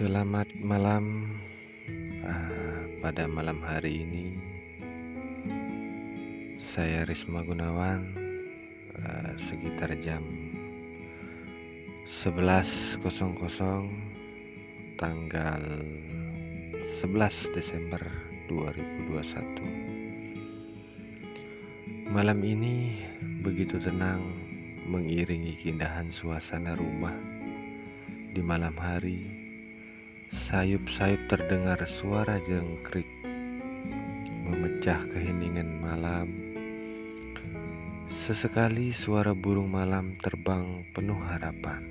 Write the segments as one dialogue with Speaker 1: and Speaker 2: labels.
Speaker 1: Selamat malam. Uh, pada malam hari ini, saya Risma Gunawan. Uh, sekitar jam 11.00 tanggal 11 Desember 2021. Malam ini begitu tenang mengiringi keindahan suasana rumah di malam hari Sayup-sayup terdengar suara jengkrik memecah keheningan malam. Sesekali suara burung malam terbang penuh harapan.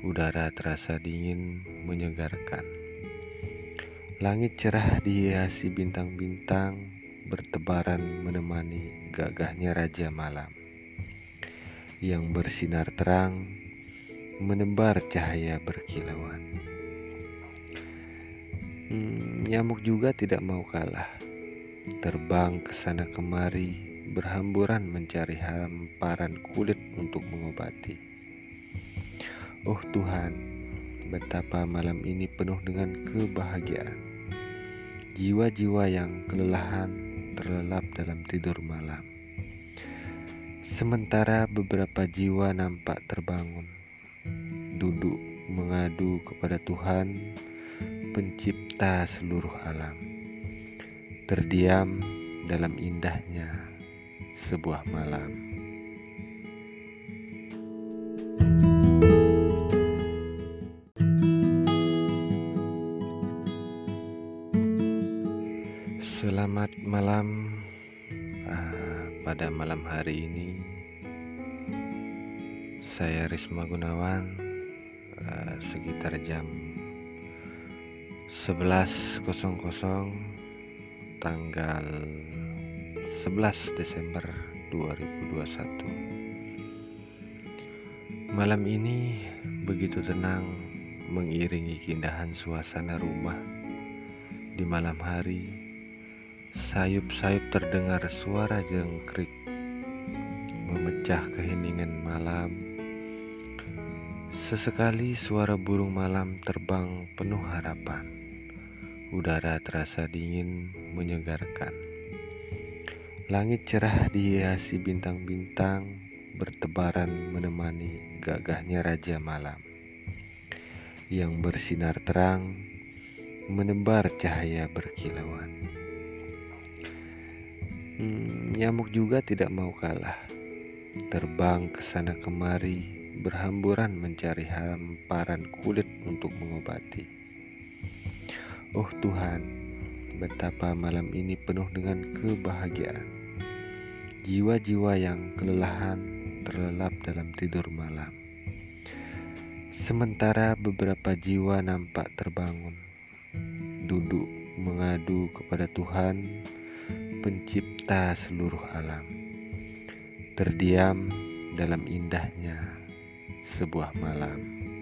Speaker 1: Udara terasa dingin menyegarkan. Langit cerah dihiasi bintang-bintang bertebaran menemani gagahnya raja malam yang bersinar terang menebar cahaya berkilauan. Hmm, nyamuk juga tidak mau kalah. Terbang ke sana kemari, berhamburan mencari hamparan kulit untuk mengobati. Oh Tuhan, betapa malam ini penuh dengan kebahagiaan. Jiwa-jiwa yang kelelahan terlelap dalam tidur malam. Sementara beberapa jiwa nampak terbangun, duduk mengadu kepada Tuhan pencipta seluruh alam, terdiam dalam indahnya sebuah malam. Selamat malam uh, pada malam hari ini. Saya Risma Gunawan, uh, sekitar jam 11.00 tanggal 11 Desember 2021 Malam ini begitu tenang mengiringi keindahan suasana rumah. Di malam hari sayup-sayup terdengar suara jengkrik memecah keheningan malam. Sesekali suara burung malam terbang penuh harapan Udara terasa dingin menyegarkan. Langit cerah dihiasi bintang-bintang bertebaran menemani gagahnya raja malam yang bersinar terang menebar cahaya berkilauan. Hmm, nyamuk juga tidak mau kalah. Terbang ke sana kemari berhamburan mencari hamparan kulit untuk mengobati. Oh Tuhan, betapa malam ini penuh dengan kebahagiaan. Jiwa-jiwa yang kelelahan terlelap dalam tidur malam. Sementara beberapa jiwa nampak terbangun, duduk mengadu kepada Tuhan, Pencipta seluruh alam, terdiam dalam indahnya sebuah malam.